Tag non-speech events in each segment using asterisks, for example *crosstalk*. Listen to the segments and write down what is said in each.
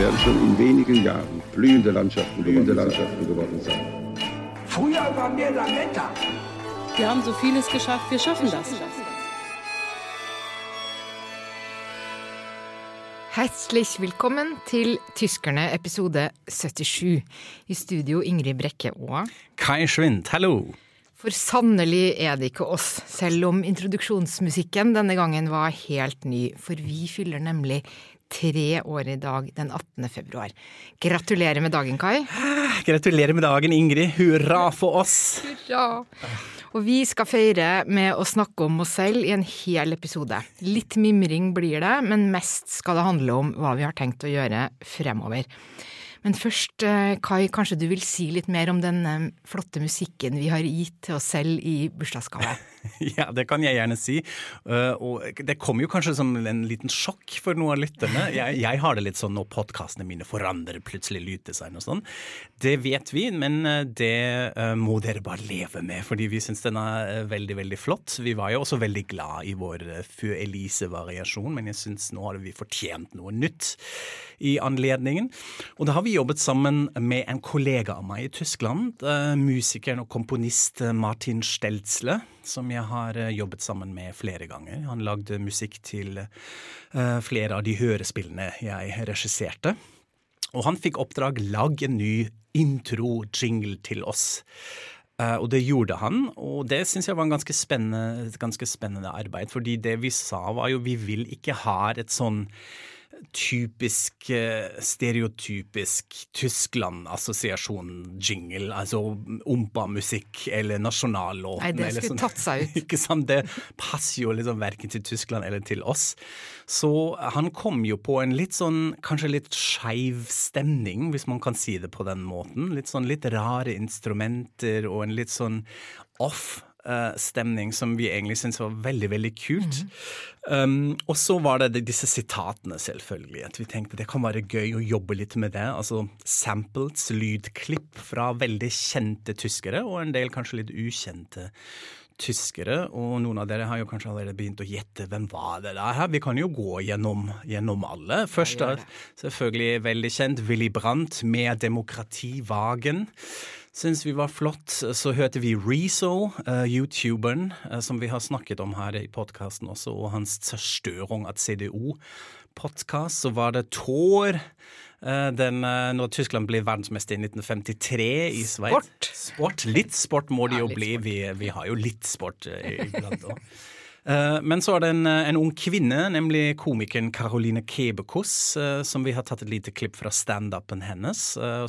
Werden schon in wenigen Jahren blühende Landschaften, blühende Landschaften geworden sein. Früher waren wir Lametta. Wir haben so vieles geschafft, wir schaffen das. Herzlich velkommen til Tyskerne episode 77. I studio Ingrid Brekke og Kai Schwind, hallo! For sannelig er det ikke oss, selv om introduksjonsmusikken denne gangen var helt ny, for vi fyller nemlig tre år i dag, den 18. februar. Gratulerer med dagen, Kai. Gratulerer med dagen, Ingrid. Hurra for oss! Hurra! Og vi skal feire med å snakke om oss selv i en hel episode. Litt mimring blir det, men mest skal det handle om hva vi har tenkt å gjøre fremover. Men først, eh, Kai, kanskje du vil si litt mer om den eh, flotte musikken vi har gitt til oss selv i bursdagsgave? *laughs* Ja, det kan jeg gjerne si. Uh, og det kommer jo kanskje som en liten sjokk for noen av lytterne. Jeg, jeg har det litt sånn når podkastene mine forandrer plutselig lyddesign og sånn. Det vet vi, men uh, det uh, må dere bare leve med, fordi vi syns den er veldig, veldig flott. Vi var jo også veldig glad i vår Fø Elise-variasjon, men jeg syns nå har vi fortjent noe nytt i anledningen. Og da har vi jobbet sammen med en kollega av meg i Tyskland, musikeren og komponist Martin Stelzle som jeg har eh, jobbet sammen med flere ganger. Han lagde musikk til uh, flere av de hørespillene jeg regisserte. Og han fikk oppdrag lag en ny intro-jingle til oss. Uh, og det gjorde han, og det syns jeg var en ganske spennende, ganske spennende arbeid. Fordi det vi sa var jo vi vil ikke ha et sånn typisk, stereotypisk Tyskland-assosiasjon-jingle. Altså ompa-musikk eller nasjonallåten. Nei, det skulle sånn. tatt seg ut. *laughs* Ikke sant? Det passer jo liksom verken til Tyskland eller til oss. Så han kom jo på en litt sånn, kanskje litt skeiv stemning, hvis man kan si det på den måten. Litt sånn litt rare instrumenter og en litt sånn off Uh, stemning som vi egentlig syntes var veldig, veldig kult. Mm. Um, og så var det disse sitatene, selvfølgelig. At vi tenkte det kan være gøy å jobbe litt med det. Altså samples, lydklipp fra veldig kjente tyskere, og en del kanskje litt ukjente tyskere, og noen av dere har jo kanskje allerede begynt å gjette hvem var det der. her. Vi kan jo gå gjennom, gjennom alle. Først er selvfølgelig veldig kjent Willy Brandt med demokrativagen syns vi var flott. Så hørte vi Rezo, uh, youtuberen uh, som vi har snakket om her i podkasten også, og hans zerstørung av CDO-podkast. Så var det Tår. Uh, den, når Tyskland ble verdensmester i 1953 i Sveits. Sport. sport! Litt sport må det ja, jo bli. Vi, vi, har jo litt sport iblant òg. *laughs* Men så er det en, en, ung kvinne, nemlig komikeren Caroline Kebekus, som vi har tatt et lite klipp fra standupen hennes.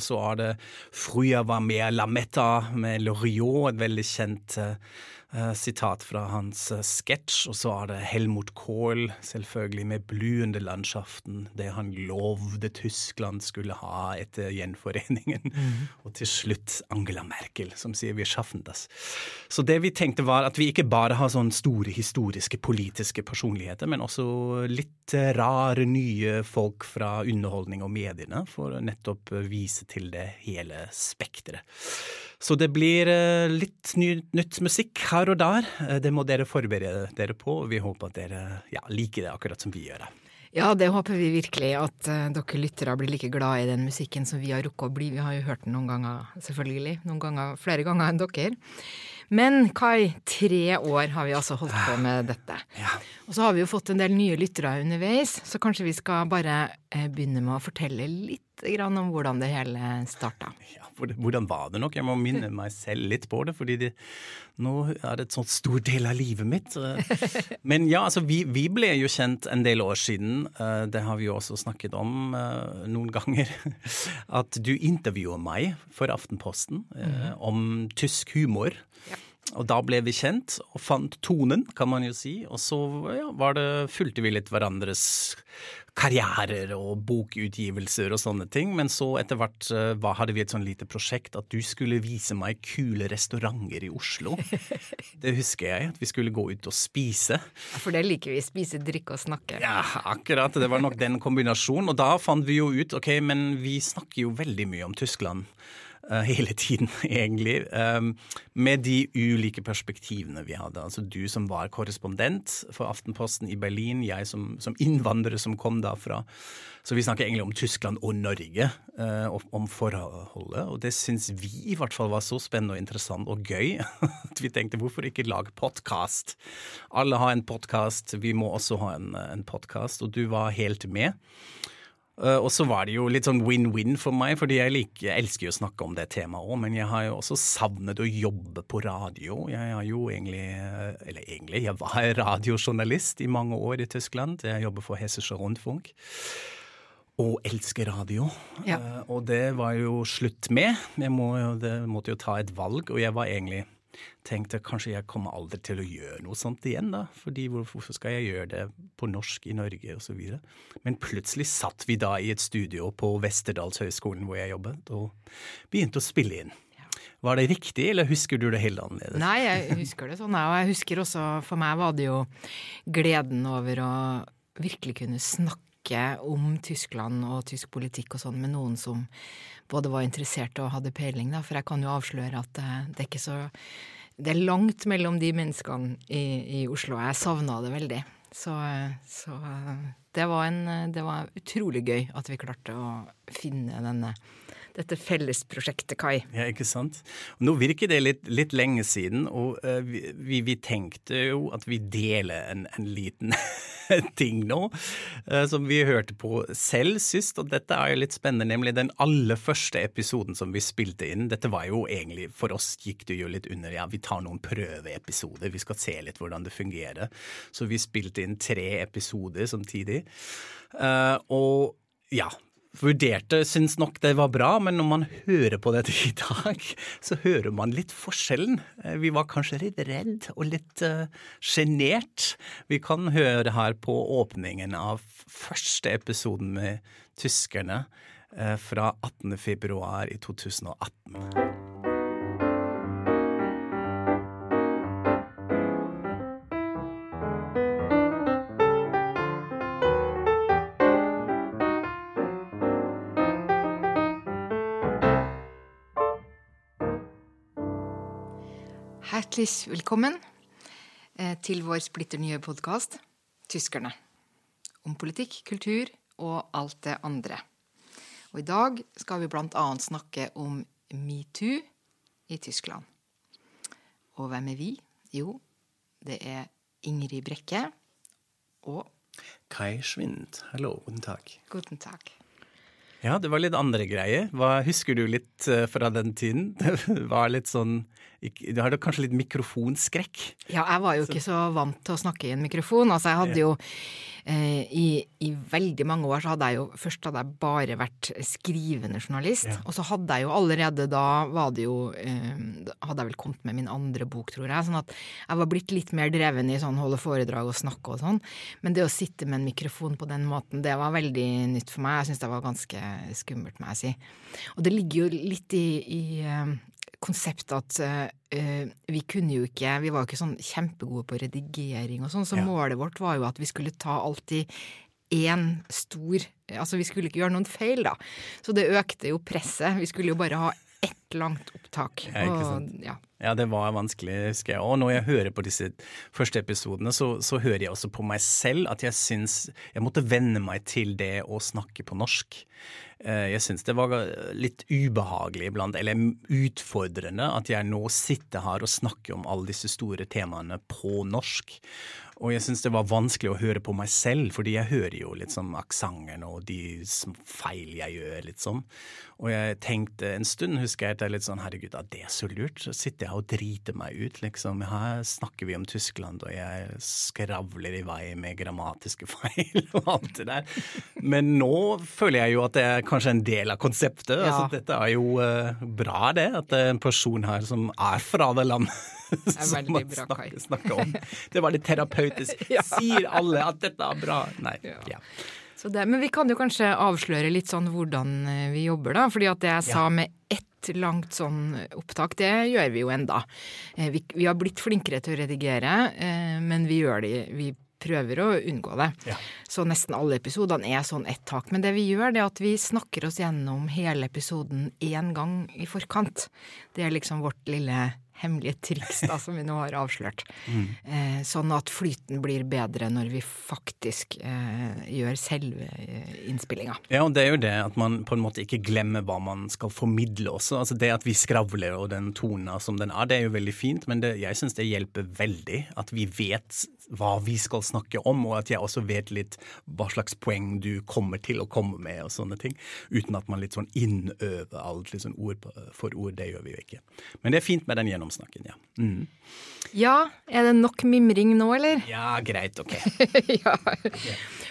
Så er det 'Fruja var med Lametta' med Loriot, et veldig kjent sitat fra hans uh, sketsj, og så er det Helmut Kohl, selvfølgelig, med 'bluende landschaften', det han lovde Tyskland skulle ha etter gjenforeningen. Mm. Og til slutt Angela Merkel, som sier 'vi schaffen das'. Så det vi tenkte var at vi ikke bare har sånne store historiske, politiske personligheter, men også litt uh, rare, nye folk fra underholdning og mediene, for å nettopp vise til det hele spekteret. Så det blir litt ny, nytt musikk her og der. Det må dere forberede dere på, og vi håper at dere ja, liker det akkurat som vi gjør det. Ja, det håper vi virkelig, at uh, dere lyttere blir like glad i den musikken som vi har rukket å bli. Vi har jo hørt den noen ganger, selvfølgelig. Noen ganger, flere ganger enn dere. Men Kai, tre år har vi altså holdt på med dette. Ja. Og så har vi jo fått en del nye lyttere underveis, så kanskje vi skal bare begynne med å fortelle litt grann om hvordan det hele starta. Ja, hvordan var det nok? Jeg må minne meg selv litt på det, fordi det, nå er det et sånt stor del av livet mitt. *laughs* Men ja, altså vi, vi, ble jo kjent en del år siden, det har vi jo også snakket om noen ganger, *laughs* at du intervjuer meg for Aftenposten om tysk humor. Ja. Og da ble vi kjent og fant tonen, kan man jo si. Og så ja, var det, fulgte vi litt hverandres karrierer og bokutgivelser og sånne ting. Men så etter hvert hva, hadde vi et sånn lite prosjekt at du skulle vise meg kule restauranter i Oslo. *laughs* Det husker jeg, at vi skulle gå ut og spise. Ja, For det liker vi. Spise, drikke og snakke. Ja, akkurat. Det var nok den kombinasjonen. Og da fant vi jo ut ok, men vi snakker jo veldig mye om Tyskland. Eh, hele tiden, *laughs* egentlig. um, med de ulike perspektivene vi hadde. Altså du som var korrespondent for Aftenposten i Berlin, jeg som, som innvandrer som kom derfra. Så vi snakker egentlig om Tyskland og Norge, eh, om forholdet. Og det syns vi i hvert fall var så spennende og interessant og gøy *laughs* at vi tenkte hvorfor ikke lage podkast? Alle har en podkast, vi må også ha en, en podkast, og du var helt med. Uh, og så var det jo litt sånn win-win for meg, fordi jeg, liker, jeg elsker jo å snakke om det temaet òg, men jeg har jo også savnet å jobbe på radio. Jeg har jo egentlig, uh, eller egentlig, jeg var *laughs* radiojournalist i mange år i Tyskland. Jeg jobber for Hessische Rundfunk. Og elsker radio. Ja. Uh, og det var jo slutt med. Jeg må, måtte jo ta et valg, og jeg var egentlig tenkte kanskje jeg kommer aldri til å gjøre noe sånt igjen, da. Fordi hvorfor skal jeg gjøre det på norsk i Norge, osv. Men plutselig satt vi da i et studio på Westerdalshøgskolen hvor jeg jobbet, og begynte å spille inn. Var det riktig, eller husker du det helt annerledes? Nei, jeg husker det sånn, og jeg husker også For meg var det jo gleden over å virkelig kunne snakke om Tyskland og tysk politikk og sånn med noen som både var interessert og hadde peiling, da. For jeg kan jo avsløre at det, det er ikke så Det er langt mellom de menneskene i, i Oslo. Jeg savna det veldig. Så, så det, var en, det var utrolig gøy at vi klarte å finne denne, dette fellesprosjektet, Kai. Ja, ikke sant? Nå virker det litt, litt lenge siden, og uh, vi, vi, tenkte jo at vi deler en, en liten *laughs* ting nå, uh, som vi hørte på selv sist, og dette er jo litt spennende, nemlig den aller første episoden som vi spilte inn. Dette var jo egentlig, for oss gikk det jo litt under, ja, vi tar noen prøveepisoder, vi skal se litt hvordan det fungerer. Så vi spilte inn tre episoder samtidig. Uh, og ja, vurderte, syns nok det var bra, men når man hører på dette i dag, så hører man litt forskjellen. Eh, Vi var kanskje litt redd og litt uh. Vi kan høre her på åpningen av første episoden med tyskerne uh, fra 18. februar i 2018. Hjertelig velkommen eh, til vår splitter nye podkast Tyskerne. Om politikk, kultur og alt det andre. Og i dag skal vi blant annet snakke om metoo i Tyskland. Og hvem er vi? Jo, det er Ingrid Brekke og Kai Schwind, hallo, guten tag. Guten Tag. Ja, det var litt andre greier. Hva Husker du litt eh, fra den tiden? *laughs* Det var litt sånn Du har kanskje litt mikrofonskrekk? Ja, jeg var jo ikke så vant til å snakke i en mikrofon. Altså, jeg hadde jo eh, i, I veldig mange år så hadde jeg jo Først hadde jeg bare vært skrivende journalist. Og så hadde jeg jo allerede da var det jo eh, Hadde jeg vel kommet med min andre bok, tror jeg. Sånn at jeg var blitt litt mer dreven i sånn holde foredrag og snakke og sånn. Men det å sitte med en mikrofon på den måten, det var veldig nytt for meg. Jeg syns det var ganske skummelt, må jeg si. Og det ligger jo litt i, i konseptet at uh, vi kunne jo ikke Vi var jo ikke sånn kjempegode på redigering og sånn, så Ja. målet vårt var jo at vi skulle ta alltid én stor Altså vi skulle ikke gjøre noen feil, da. Så det økte jo presset. Vi skulle jo bare ha ett langt opptak. Ja, ikke og, sant. ja. Ja, det var vanskelig, husker jeg. Og når jeg hører på disse første episodene, så, så hører jeg også på meg selv at jeg syns jeg måtte venne meg til det å snakke på norsk. Eh, Jeg syns det var litt ubehagelig iblant, eller utfordrende, at jeg nå sitter her og snakker om alle disse store temaene på norsk. Og jeg syns det var vanskelig å høre på meg selv, fordi jeg hører jo sånn aksenten og de feil jeg gjør, sånn. Og jeg tenkte en stund, husker jeg, at jeg er litt sånn herregud, er det så lurt? Så sitter jeg og driter meg ut, liksom. Her snakker vi om Tyskland, og jeg skravler i vei med grammatiske *laughs* feil og alt det der. Men nå føler jeg jo at det er kanskje en del av konseptet. Ja. Altså, dette er jo uh, bra, det. At det er en person her som er fra det landet. *laughs* er som man bra, snakker, snakker om. Det var litt terapeutisk. *laughs* Sier alle at dette er bra? Nei. Ja. Så det, men vi kan jo kanskje avsløre litt sånn hvordan eh, vi jobber, da. fordi at det jeg sa med ett langt sånn opptak, det gjør vi jo enda. Eh, Vi, vi har blitt flinkere til å redigere, eh, men vi gjør det Vi prøver å unngå det. Ja. Så nesten alle episodene er sånn ett tak. Men det vi gjør, det er at vi snakker oss gjennom hele episoden én gang i forkant. Det er liksom vårt lille hemmelige triks da, som vi nå har avslørt. *laughs* Eh, sånn at flyten blir bedre når vi faktisk eh, gjør selve eh, innspillinga. Ja, og det er jo det at man på en måte ikke glemmer hva man skal formidle også. Altså Det at vi skravler og den tonen som den er, det er jo veldig fint, men det, jeg syns det hjelper veldig at vi vet hva vi skal snakke om, og at jeg også vet litt hva slags poeng du kommer til å komme med og sånne ting. Uten at man litt sånn innøver alt litt sånn ord for ord. Det gjør vi jo ikke. Men det er fint med den gjennomsnakken, ja. Mm. Ja, er det nok mimring nå, eller? Ja, greit, ok. *laughs* ja.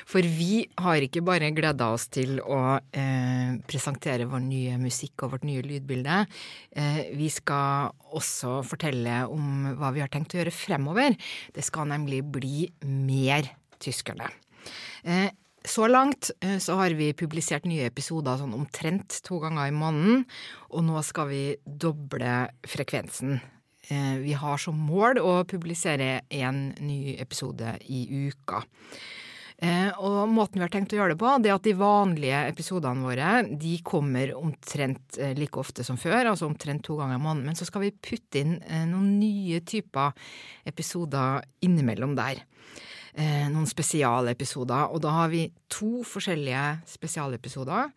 For vi har ikke bare gleda oss til å eh, presentere vår nye musikk og vårt nye lydbilde. Eh, vi skal også fortelle om hva vi har tenkt å gjøre fremover. Det skal nemlig bli mer tyskerne. Eh, så langt eh, så har vi publisert nye episoder sånn omtrent to ganger i måneden, og nå skal vi doble frekvensen. Eh, Vi har som mål å publisere en ny episode i uka. Eh, Og måten vi har tenkt å gjøre det på, det er at de vanlige episodene våre de kommer omtrent like ofte som før, altså omtrent to ganger i måneden. Men så skal vi putte inn noen nye typer episoder innimellom der. Eh, Noen spesialepisoder. Og da har vi to forskjellige spesialepisoder,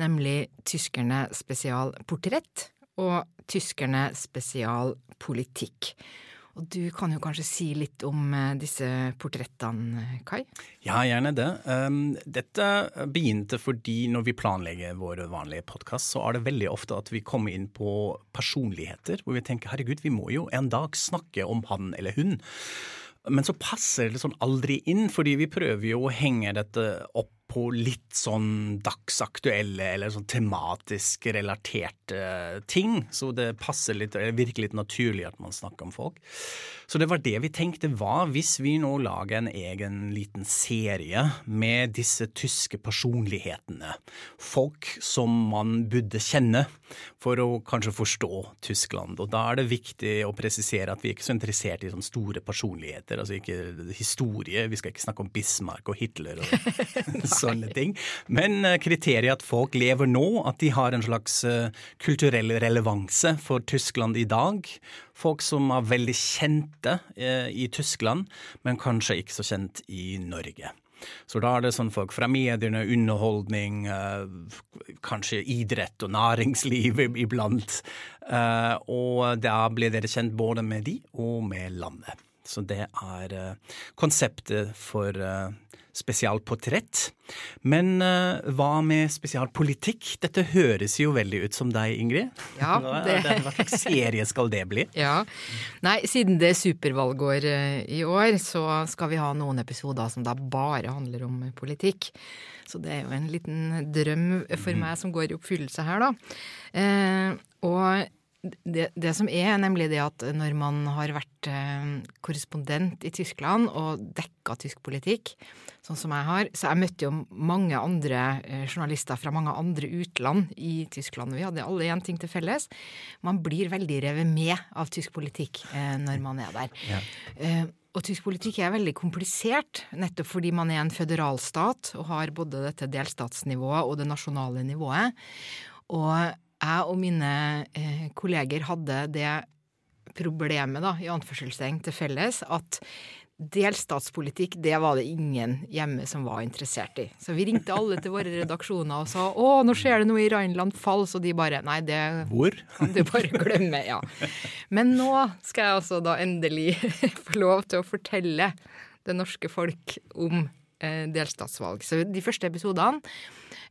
nemlig Tyskerne spesialportrett og Tyskerne spesialpolitikk. Og du kan jo kanskje si litt om eh, disse portrettene, Kai? Ja, gjerne det. Um, dette begynte fordi når vi planlegger vår vanlige podkast, så er det veldig ofte at vi kommer inn på personligheter hvor vi tenker herregud, vi må jo en dag snakke om han eller hun. Men så passer det liksom aldri inn, fordi vi prøver jo å henge dette opp på litt sånn dagsaktuelle eller sånn tematisk relaterte ting. Så det passer litt, virker litt naturlig at man snakker om folk. Så det var det vi tenkte var, hvis vi nå lager en egen liten serie med disse tyske personlighetene, folk som man burde kjenne for å kanskje forstå Tyskland. Og da er det viktig å presisere at vi er ikke så interessert i sånne store personligheter, altså ikke historie. Vi skal ikke snakke om Bismarck og Hitler og *laughs* *laughs* sånne ting. Men eh, kriteriet at folk lever nå, at de har en slags eh, kulturell relevanse for Tyskland i dag. Folk som er veldig kjente eh, i Tyskland, men kanskje ikke så kjent i Norge. Så da er det sånn folk fra mediene, underholdning, kanskje idrett og næringsliv iblant. Og da blir dere kjent både med de og med landet. Så det er konseptet for spesialportrett. Men uh, hva med spesialpolitikk? Dette høres jo veldig ut som deg, Ingrid. Ja, det- hva slags serie skal det bli? Ja. Nei, siden det er supervalgår eh, i år, så skal vi ha noen episoder som da bare handler om politikk. Så det er jo en liten drøm for meg som går i oppfyllelse her, da. Eh, og det, det som er, nemlig det at når man har vært eh, korrespondent i Tyskland og dekka tysk politikk, sånn som jeg har, så jeg møtte jo mange andre eh, journalister fra mange andre utland i Tyskland. Vi hadde alle én ting til felles. Man blir veldig revet med av tysk politikk eh, når man er der. Eh, og tysk politikk er veldig komplisert, nettopp fordi man er en føderalstat og har både dette delstatsnivået og det nasjonale nivået. Og jeg og mine eh, kolleger hadde det problemet, da, i anførselstegn, til felles at delstatspolitikk, det var det ingen hjemme som var interessert i. Så vi ringte alle til våre redaksjoner og sa å, nå skjer det noe i Rheinland-Fall, og de bare nei, det Hvor? *laughs* kan du bare glemme, ja. Men nå skal jeg altså da endelig *laughs* få lov til å fortelle det norske folk om delstatsvalg. Så de første episodene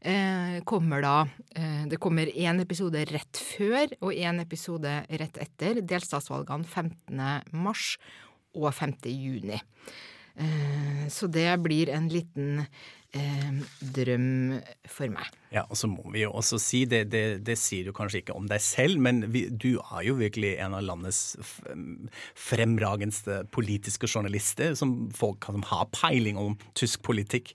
eh, kommer da eh, Det kommer én episode rett før og én episode rett etter delstatsvalgene 15. mars og 5. juni. Eh, Så det blir en liten eh, drøm for meg. Ja, og så må vi jo også si, det, det, det sier du kanskje ikke om deg selv, men vi, du er jo virkelig en av landets fremragendste politiske journalister, som folk som har peiling om tysk politikk.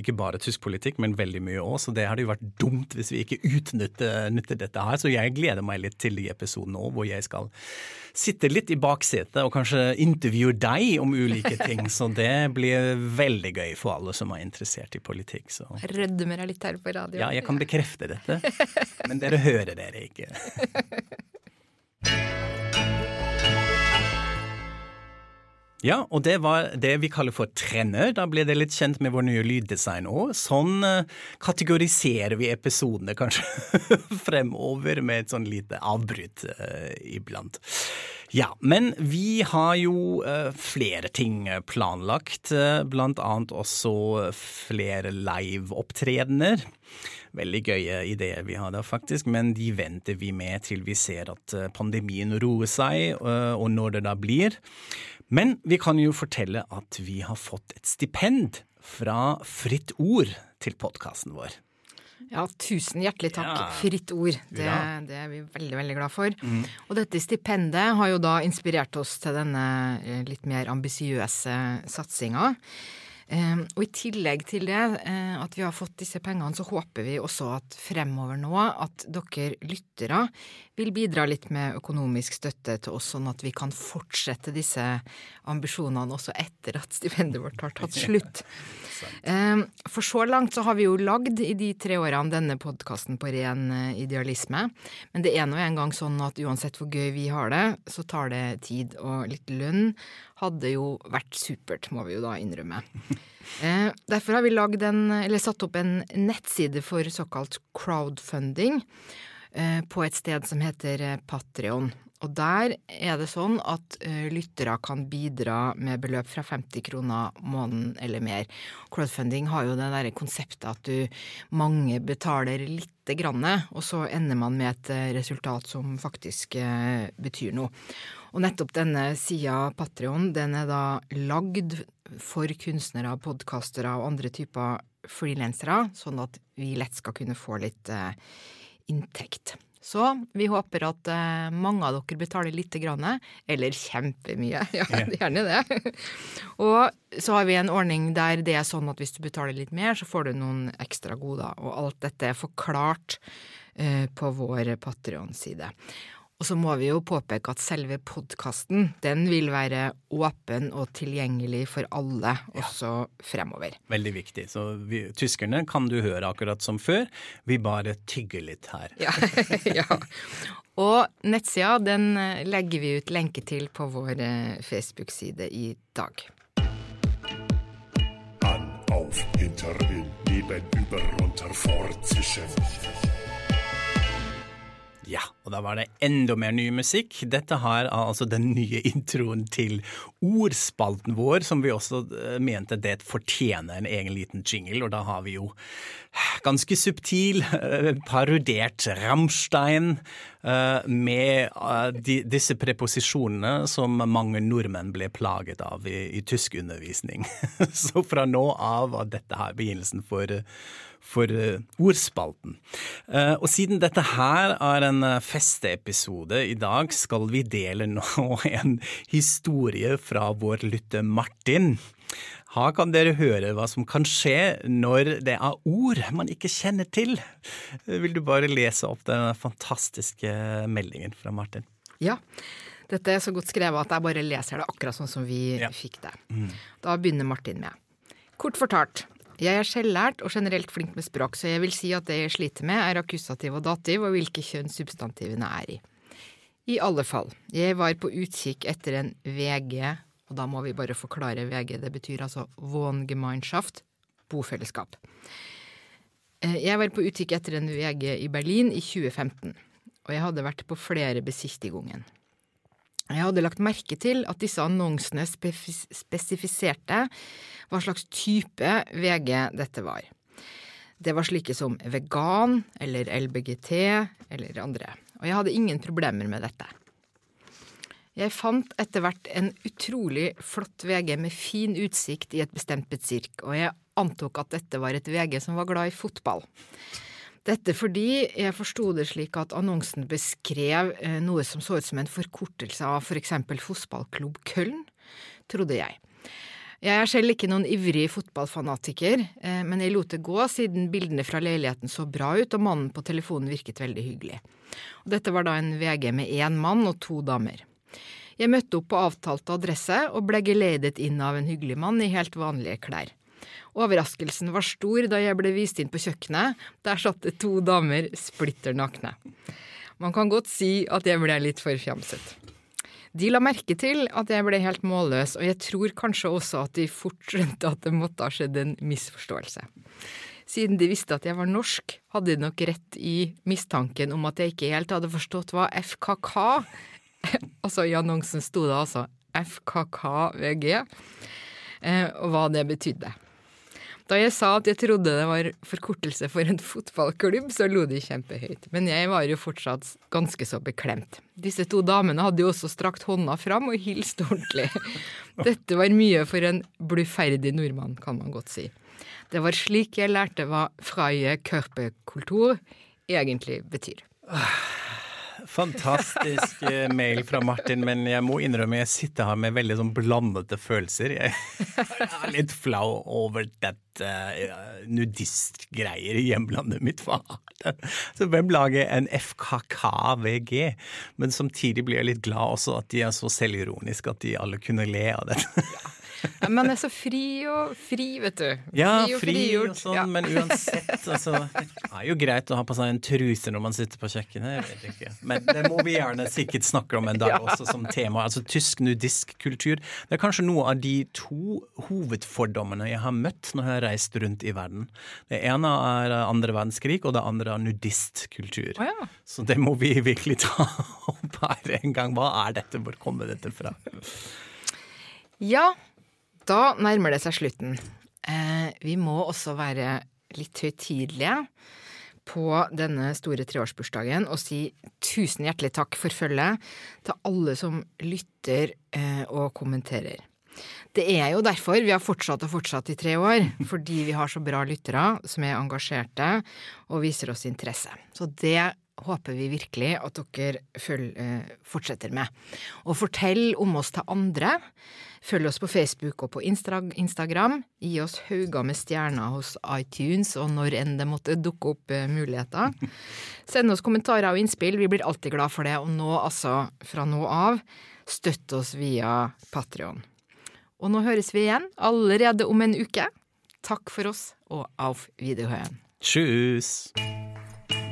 Ikke bare tysk politikk, men veldig mye òg, så det hadde jo vært dumt hvis vi ikke utnytter dette her. Så jeg gleder meg litt til de episodene òg, hvor jeg skal sitte litt i baksetet og kanskje intervjuer deg om ulike ting. *laughs* Så det blir veldig gøy for alle som er interessert i politikk. Så. Rødmer jeg litt her på radioen. Ja, jeg kan bekrefte dette, *laughs* men dere hører dere ikke. *laughs* Ja, og det var det vi kaller for trender. Da ble det litt kjent med vår nye lyddesign òg. Sånn eh, kategoriserer vi episodene kanskje *laughs* fremover med et sånn lite avbryt eh, iblant. Ja, men vi har jo eh, flere ting planlagt, eh, blant annet også flere live-opptredener. Veldig gøye ideer vi har der, faktisk, men de venter vi med til vi ser at eh, pandemien roer seg, og når det da blir. Men vi kan jo fortelle at vi har fått et stipend fra Fritt Ord til podkasten vår. Ja, tusen hjertelig takk. Ja. Fritt ord. Det, Ja. det er vi veldig, veldig glad for. Og dette stipendet har jo da inspirert oss til denne eh, litt mer ambisiøse satsinga. Eh, og i tillegg til det, eh, at vi har fått disse pengene, så håper vi også at fremover nå at dere lyttere vil bidra litt med økonomisk støtte til oss, sånn at vi kan fortsette disse ambisjonene også etter at stipendet vårt har tatt slutt. *laughs* Eh, For så langt så har vi jo lagd i de tre årene denne podkasten på ren eh, idealisme. Men det er nå engang sånn at uansett hvor gøy vi har det, så tar det tid. Og litt lønn hadde jo vært supert, må vi jo da innrømme. *laughs* Eh, Derfor har vi en, satt opp en nettside for såkalt crowdfunding eh, på et sted som heter eh, Patrion. Og der er det sånn at uh, lyttere kan bidra med beløp fra 50 kroner måneden eller mer. Crowdfunding har jo det derre konseptet at du mange betaler lite grann, og så ender man med et eh, resultat som faktisk uh, betyr noe. Og nettopp denne sida Patrion, den er da lagd for kunstnere, podkastere og andre typer frilansere, sånn at vi lett skal kunne få litt uh, inntekt. Så vi håper at eh, mange av dere betaler lite grann, eller kjempemye. *laughs* Ja, gjerne det. og så har vi en ordning der det er sånn at hvis du betaler litt mer, så får du noen ekstra goder. Og alt dette er forklart eh, på vår Patrion-side. Og så må vi jo påpeke at selve podkasten, den vil være åpen og tilgjengelig for alle også fremover. Veldig viktig. Så vi, tyskerne kan du høre akkurat som før. Vi bare tygger litt her. Ja. *laughs* ja. Og nettsida den eh, legger vi ut lenke til på vår eh, Facebook-side i dag. An, auf, hinter, in, neben, über, runter, fort, zwischen. Ja, og da var det enda mer ny musikk. Dette har altså den nye *laughs* introen til ordspalten vår, som vi også eh, mente det fortjener en egen liten jingle, og da har vi jo ganske subtil parodert parodiert Rammstein eh, med eh, disse preposisjonene som mange nordmenn ble plaget av i, i tyskundervisning. *laughs* Så fra nå av var dette her begynnelsen for for eh, ordspalten. Eh, og siden dette her er en eh, festeepisode, i dag skal vi dele nå *laughs* en historie fra vår lytter Martin. Her kan dere høre hva som kan skje når det er ord man ikke kjenner til. Vil du bare lese opp den fantastiske meldingen fra Martin? Ja. Dette er så godt skrevet at jeg bare leser det akkurat sånn som vi Ja. fikk det. Da begynner Martin med. Kort fortalt. Jeg er selvlært og generelt flink med språk, så jeg vil si at det jeg sliter med, er akkusativ og dativ og hvilke kjønn substantivene er i. I alle fall, jeg var på utkikk etter en VG, og da må vi bare forklare VG, det betyr altså Wohngemeinschaft, bofellesskap. Eh, Jeg var på utkikk etter en VG i Berlin i 2015, og jeg hadde vært på flere besistigungen. Jeg hadde lagt merke til at disse annonsene spesifiserte hva slags type VG dette var. Det var slike som vegan eller LBGT eller andre, og jeg hadde ingen problemer med dette. Jeg fant etter hvert en utrolig flott VG med fin utsikt i et bestemt butikk, og jeg antok at dette var et VG som var glad i fotball. Dette fordi jeg forsto det slik at annonsen beskrev eh, noe som så ut som en forkortelse av for eksempel fotballklubb Köln, trodde jeg. Jeg er selv ikke noen ivrig fotballfanatiker, eh, men jeg lot det gå siden bildene fra leiligheten så bra ut og mannen på telefonen virket veldig hyggelig. Og dette var da en VG med én mann og to damer. Jeg møtte opp på avtalte adresse og ble geleidet inn av en hyggelig mann i helt vanlige klær. Overraskelsen var stor da jeg ble vist inn på kjøkkenet. Der satt det to damer splitter nakne. Man kan godt si at jeg ble litt forfjamset. De la merke til at jeg ble helt målløs, og jeg tror kanskje også at de fort skjønte at det måtte ha skjedd en misforståelse. Siden de visste at jeg var norsk, hadde de nok rett i mistanken om at jeg ikke helt hadde forstått hva FKK *laughs* Altså i annonsen sto det altså FKKVG, eh, og hva det betydde. Da jeg sa at jeg trodde det var forkortelse for en fotballklubb, så lo de kjempehøyt. Men jeg var jo fortsatt ganske så beklemt. Disse to damene hadde jo også strakt hånda fram og hilst ordentlig. *laughs* Dette var mye for en bluferdig nordmann, kan man godt si. Det var slik jeg lærte hva freie körpekultur egentlig betyr. Fantastisk eh, mail fra Martin, men jeg må innrømme jeg sitter her med veldig sånn blandede følelser. Jeg er litt flau over dette uh, nudistgreier i hjemlandet mitt. Det? Så hvem lager en FKKVG? Men samtidig blir jeg litt glad også at de er så selvironiske at de alle kunne le av dette. Ja, man er så fri og fri, vet du. Ja, og fri frigjort. og sånn, Ja. men uansett, altså. Det er jo greit å ha på seg en truse når man sitter på kjøkkenet. Men det må vi gjerne sikkert snakke om en dag *laughs* også som tema. Altså tysk nudisk kultur. Det er kanskje noe av de to hovedfordommene jeg har møtt når jeg har reist rundt i verden. Det ene er andre verdenskrig, og det andre er nudistkultur. Oh, ja. Så det må vi virkelig ta opp her en gang. Hva er dette? Hvor kommer dette fra? Ja, da nærmer det seg slutten. Eh, vi må også være litt høytidelige på denne store treårsbursdagen og si tusen hjertelig takk for følget til alle som lytter eh, og kommenterer. Det er jo derfor vi har fortsatt og fortsatt i tre år, *laughs* fordi vi har så bra lyttere som er engasjerte og viser oss interesse. Så det håper vi virkelig at dere følg, eh, fortsetter med. Og fortell om oss til andre. Følg oss på Facebook og på Instagram. Gi oss hauger med stjerner hos iTunes og når enn det måtte dukke opp eh, muligheter. *laughs* Send oss kommentarer og innspill, vi blir alltid glad for det. Og nå, altså, fra nå av, støtt oss via Patrion. Og nå høres vi igjen allerede om en uke. Takk for oss, og auf Wiederhören. Tschüss!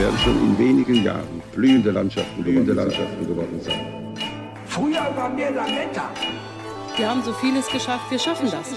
Werden schon in wenigen Jahren blühende Landschaften, blühende Landschaften geworden sein. Früher waren wir Lametta. Wir haben so vieles geschafft, wir schaffen das.